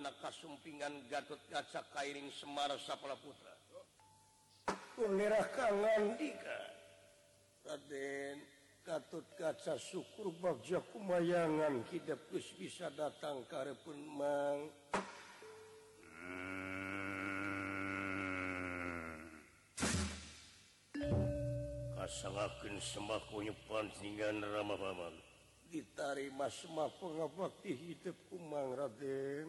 kasumpingan Gatkaca kairing Semarang kepala putraahkan kaca syukur Bag pemaangan kitab terus bisa datang karena pun ditar mas hidup Umang Raden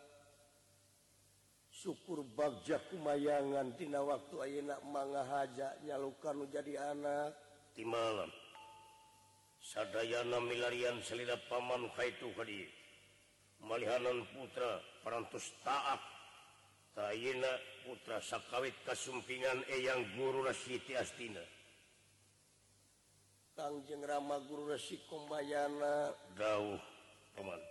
syukur bagja kemayaangan Tina waktuak man hajaknyalukan jadi anak di malam Saana milarian se Paman ituhanan Putra pers ta Putra Sakawit kasumpingan yang gurutina Tangjeng Ramaguru Reybayana dauh pemantul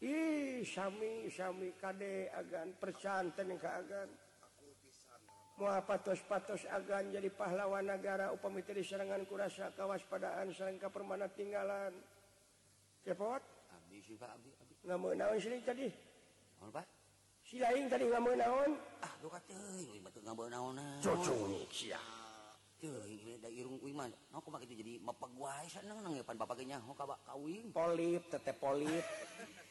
iami KD agan percantan kegan muhapatos-patos agan jadi pahlawan negara upamitteri serangan kurasakawawaspadaan sangngka permanatinggalan cepotis silain tadi mau naon kawin polit tete polit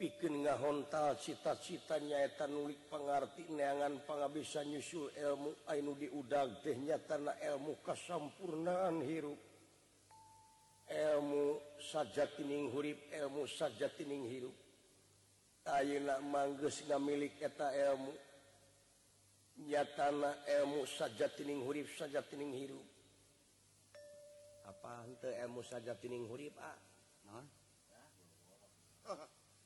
punya kegah Honta cita-citanya eta nulik pengti neangan pengaan nyusul elmu Au di u deh nyatah elmu kasurnaan hi elmu sajaing hurib elmu sajaingrup mang miliketa elmu nya tanah elmu sajaing hu sajaing Hai apa elmu sajaing hurib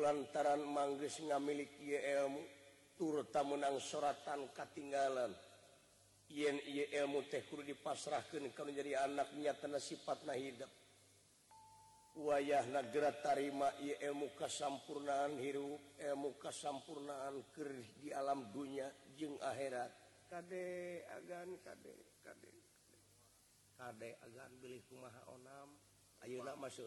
lantaran manggis ngamilik Ymu turuta menang soatan Katinggalanmu tehkur dipasrahkan kalau jadi anak niat karena sifat na hidup wayah nagara tarimamuka samurnaan hiumuka samurnaan kerih di alam dunia je akhiratdekyo masuk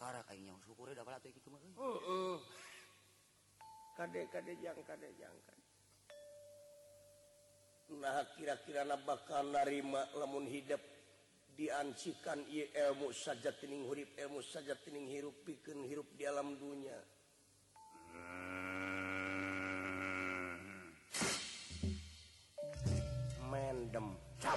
dek- jangan jangan kira-kira na bakal na lemun hidup ncikan ilmu sajaing hurib ilmu sajaing hirup pi bikin hirup di alam dunia mendem cab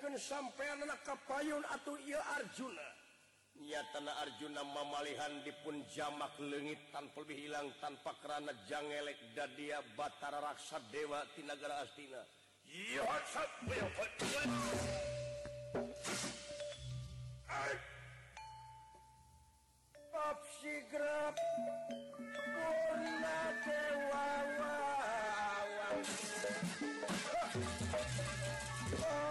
ken sampai anakpaun atau Iia Arjuna Niat tan Arjuna mamalihan di punjamak legit tanpa lebih hilang tanpa kerana janganngelek da dia bata raksat Dewa Tinagara astina Hai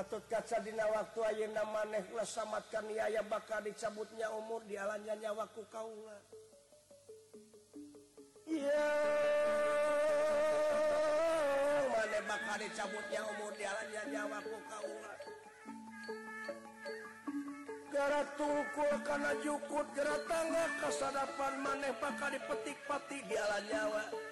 kacadina waktu manehlahkan ya ya bakar dicabutnya umur di alannya nyawaku kau bak dicabutnya umur dinya nyawaku karena kasadapan maneh bakar dipetikpati di a nyawaku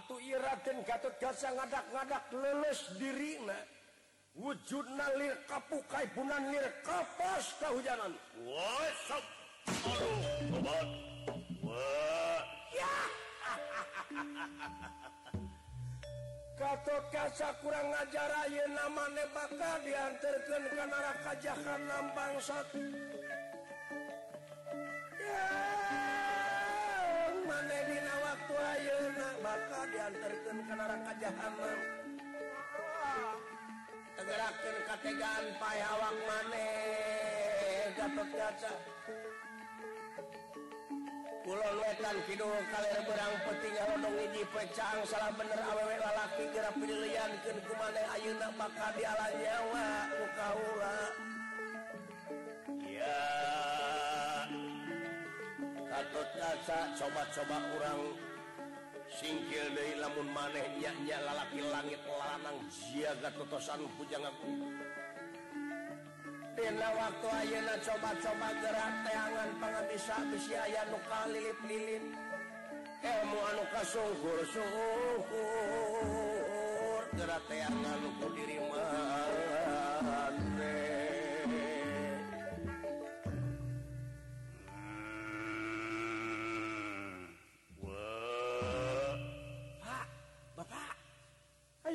ira Gatoca ngagadadak dirinya wujudnallir kapukaibunan kehujanantoca kurang ngaja nepak dian terken kajakan lambang satu waktuuna maka terkenara segerakingan pay awak maneca pulau hidup kalian kurang petingungjipecahang salah pener a me lalaki gerak penyeliankumaneyuuna maka dinyawaukaya ca coba-coba orang singkil dari lamun manehiahnya lalaki langit lanang siaga ketosan puj aku waktu coba-coba geraangan banget liliplinukaangan diriku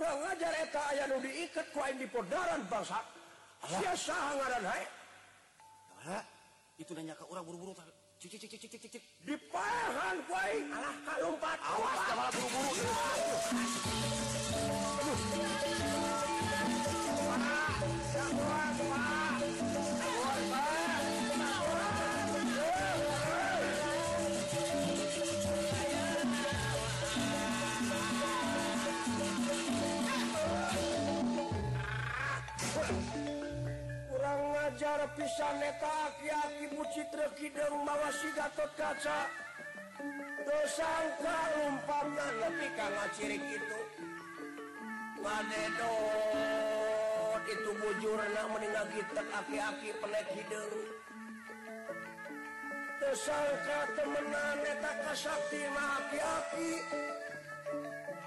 wajarta aya diikat lain di podaran bangsa na itunya ke orang buru-buru cu di pisan neta aki-aki buci bawah sikaca sangempat lebih kalah ciri itu wa do itu bojuran yang meninggal kita aki-aki tementa aki-aki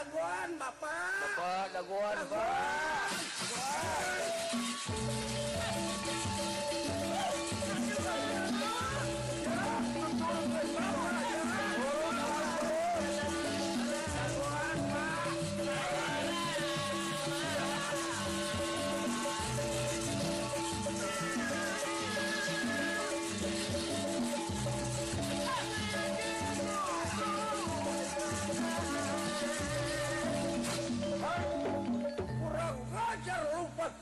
daguan bapak bapak daguan bapak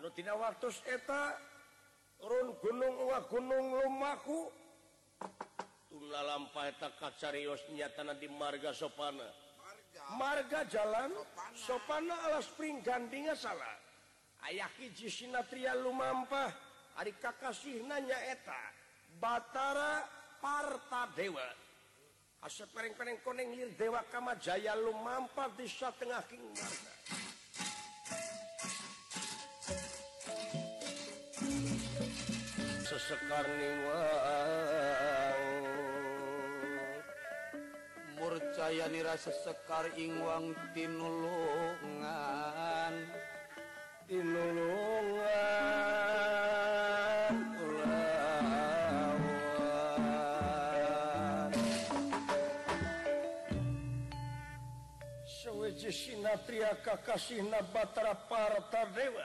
rutina waktueta gunung gunungumpa nyata Marga sopan Marga jalan sopana a spring gandingnya salah ayaki jitriya Lumpa hari kakasih nanyaeta Batara parta dewa asen dewa Jaya lumpaa Ten punya sekarlingwang murcayan ni rasa sekar ingwang tinlongungan diattri kakasi na bater parata dewa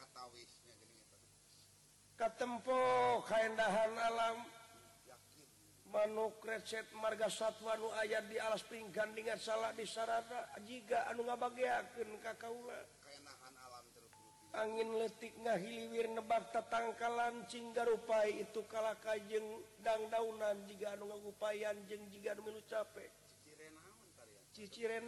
tempok kahan alam manu kreset Margasat anu ayat di alas pingkan dengan salah di sarata jika anu nggak bagken Kakaklah angin listik ngahilwir nebarta tangkalancingrupai itu kalaka jengdangdaunan jika anu gupayan jeng juga dulu capek Cici Reun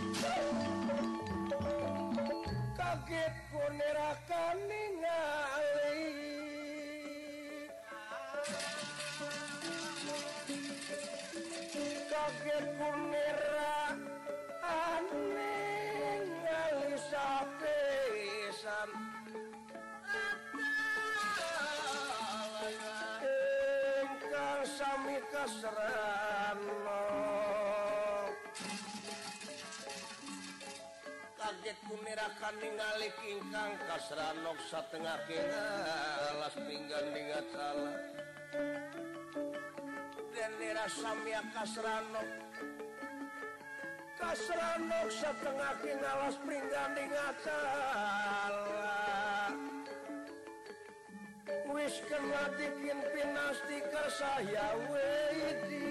kaget konerakan ningali kaget konerakan ningali sapesan ingkang sami kasra Panjit punirakan ningali ingkang kasranok satengah kena alas pinggan dingat salah dan nira samya kasranok kasranok satengah kena alas pinggan dingat salah wis kena dikin pinasti kasaya wedi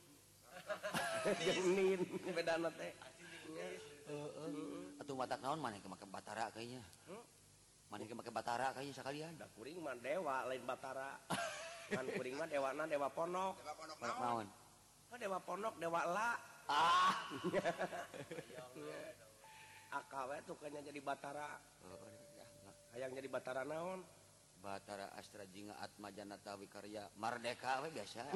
uh mataon batara kayaknya hmm? man batara kayak sekali dewa lain bata de Dewa Ponowaok dewalah AakaW tuhnya jadi batara aya jadi batara naon Bara Astra Jingaat Majanatawikarya mardeka biasa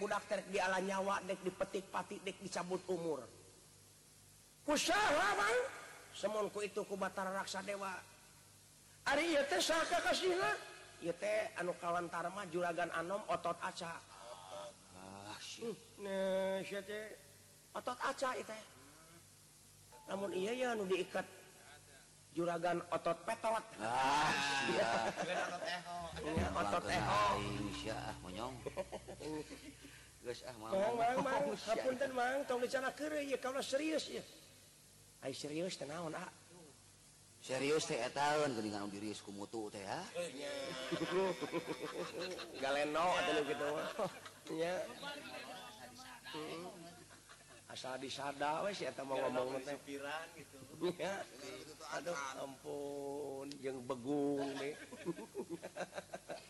budakk di ala nyawa dek dipetik pati Dek dicabut umuryamoku itu kubaaran raksa dewa anukawanma juragagan Anom otot aca ah, hmm, otot namun iya ya diikat juragan otot petott Indonesia menyom kalau ah, serius ya Hai serius ten ah? serius kayak tahun diri teh ah. hmm. asal disada ngomonguh ampun je begung hahaha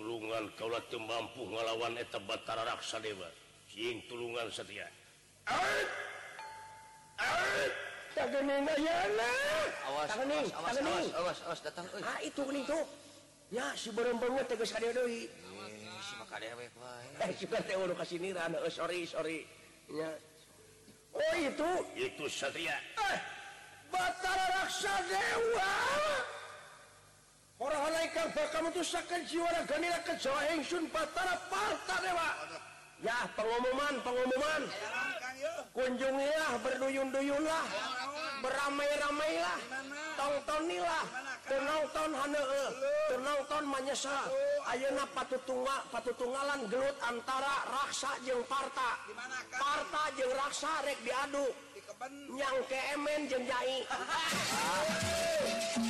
lungan Kat temmpu ngalawan etab bata raksa dewatulan Set itu itutria raksa dewa malaalaikatce partwa ya pengumuman pengumuman kunjung berrduyungduyunlah beramaai-ramailah totonlahton menye Ayo patutunga patutungalan gelut antara raksa jeara partta je raksarek diadu yang kemen jenja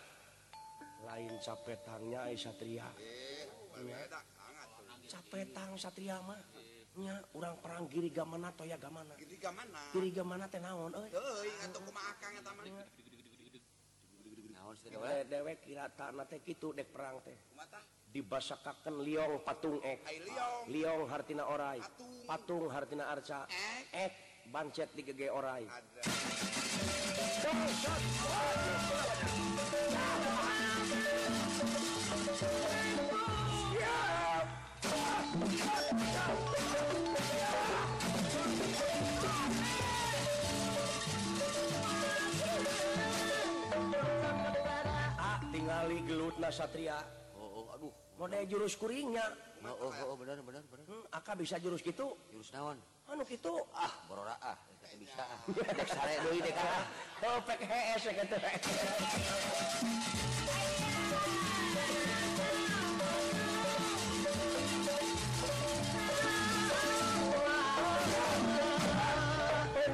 lain capetannya eh, Sariah capetang Satriamanya orang-orang Giigamana atau ya ga mana mananaon dewekkira itu de perang teh dibasakakan Liong patung E Liong Hartina orai patung Hartina Arca F bancet di gege oraai ah tinggali gelut nasatria Oh, oh mode jurus kuriingnya oh, oh, bener-kak hmm, bisa jurus gitu jurus nawan anuk itu ah borora ah to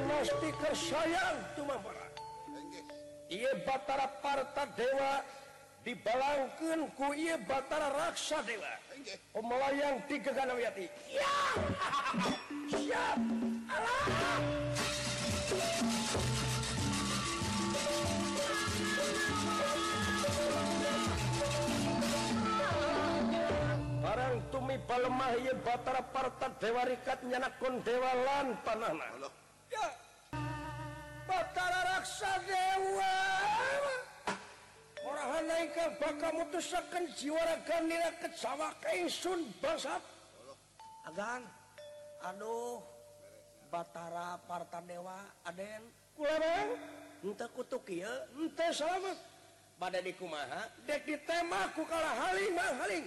ke sayang ia bata parta dewa dibalangkan ku ia bata raksa de yang tiga barang tumi palingmahir Bat partat dewakatnyanaun dewa lan pan raksawa orang na ke bakal muusakan jiwaakan ke samasunat akan Aduh batara parta dewa ada yang entakutuente sahabat bad dikuma dek di temaku ka halmahing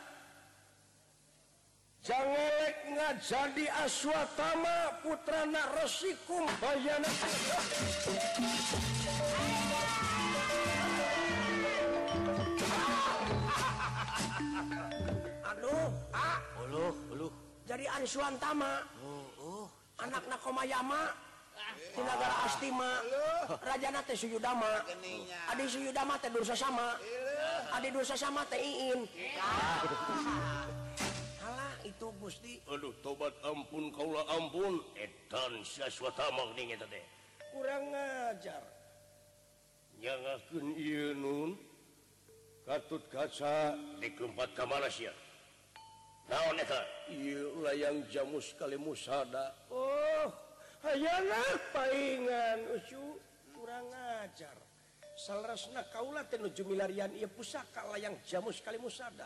can ah. jadi Aswa Tama putra narosikum aduh jadiwanama anak nakoyama tinggalgara astima Raja Suudama Suudama dosaama ada dosaama Tin hanya itu musti tobat ampun kau ampun kurang ngajarutca di kamar yang jamu sekali musaada Ohlah palingan kurang ajar salah rasna kauulaju milarian pusaka yang jamu sekali musaada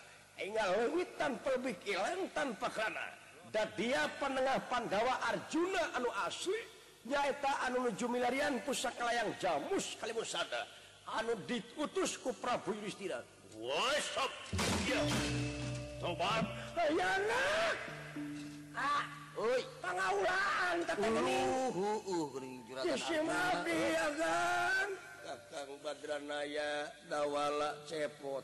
tanpa tanpa karena dan dia penengapan gawa Arjuna anu aslinyaeta anu luju miliarian pusaka yang jamu sekali Musada anudit utus ku Prabu istirahat ah, penga uh, uh, uh, dawala cepot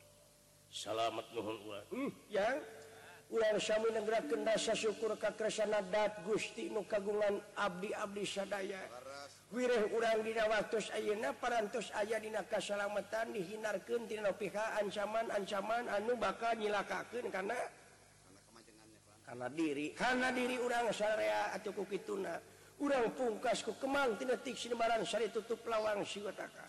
salat hmm, yang u Kendassa syukurresana Dat Gustimukagungan Abdi Ablisdaya wirih urang Diwa A paras ayahdina kesalamatan dihinarkan Ti PH ancaman ancaman anu bakal nyilakkaken karena karena diri karena diri urang saya atau kuki tuna urang pungkas kok kemantikbaranari tutup lawang sitaka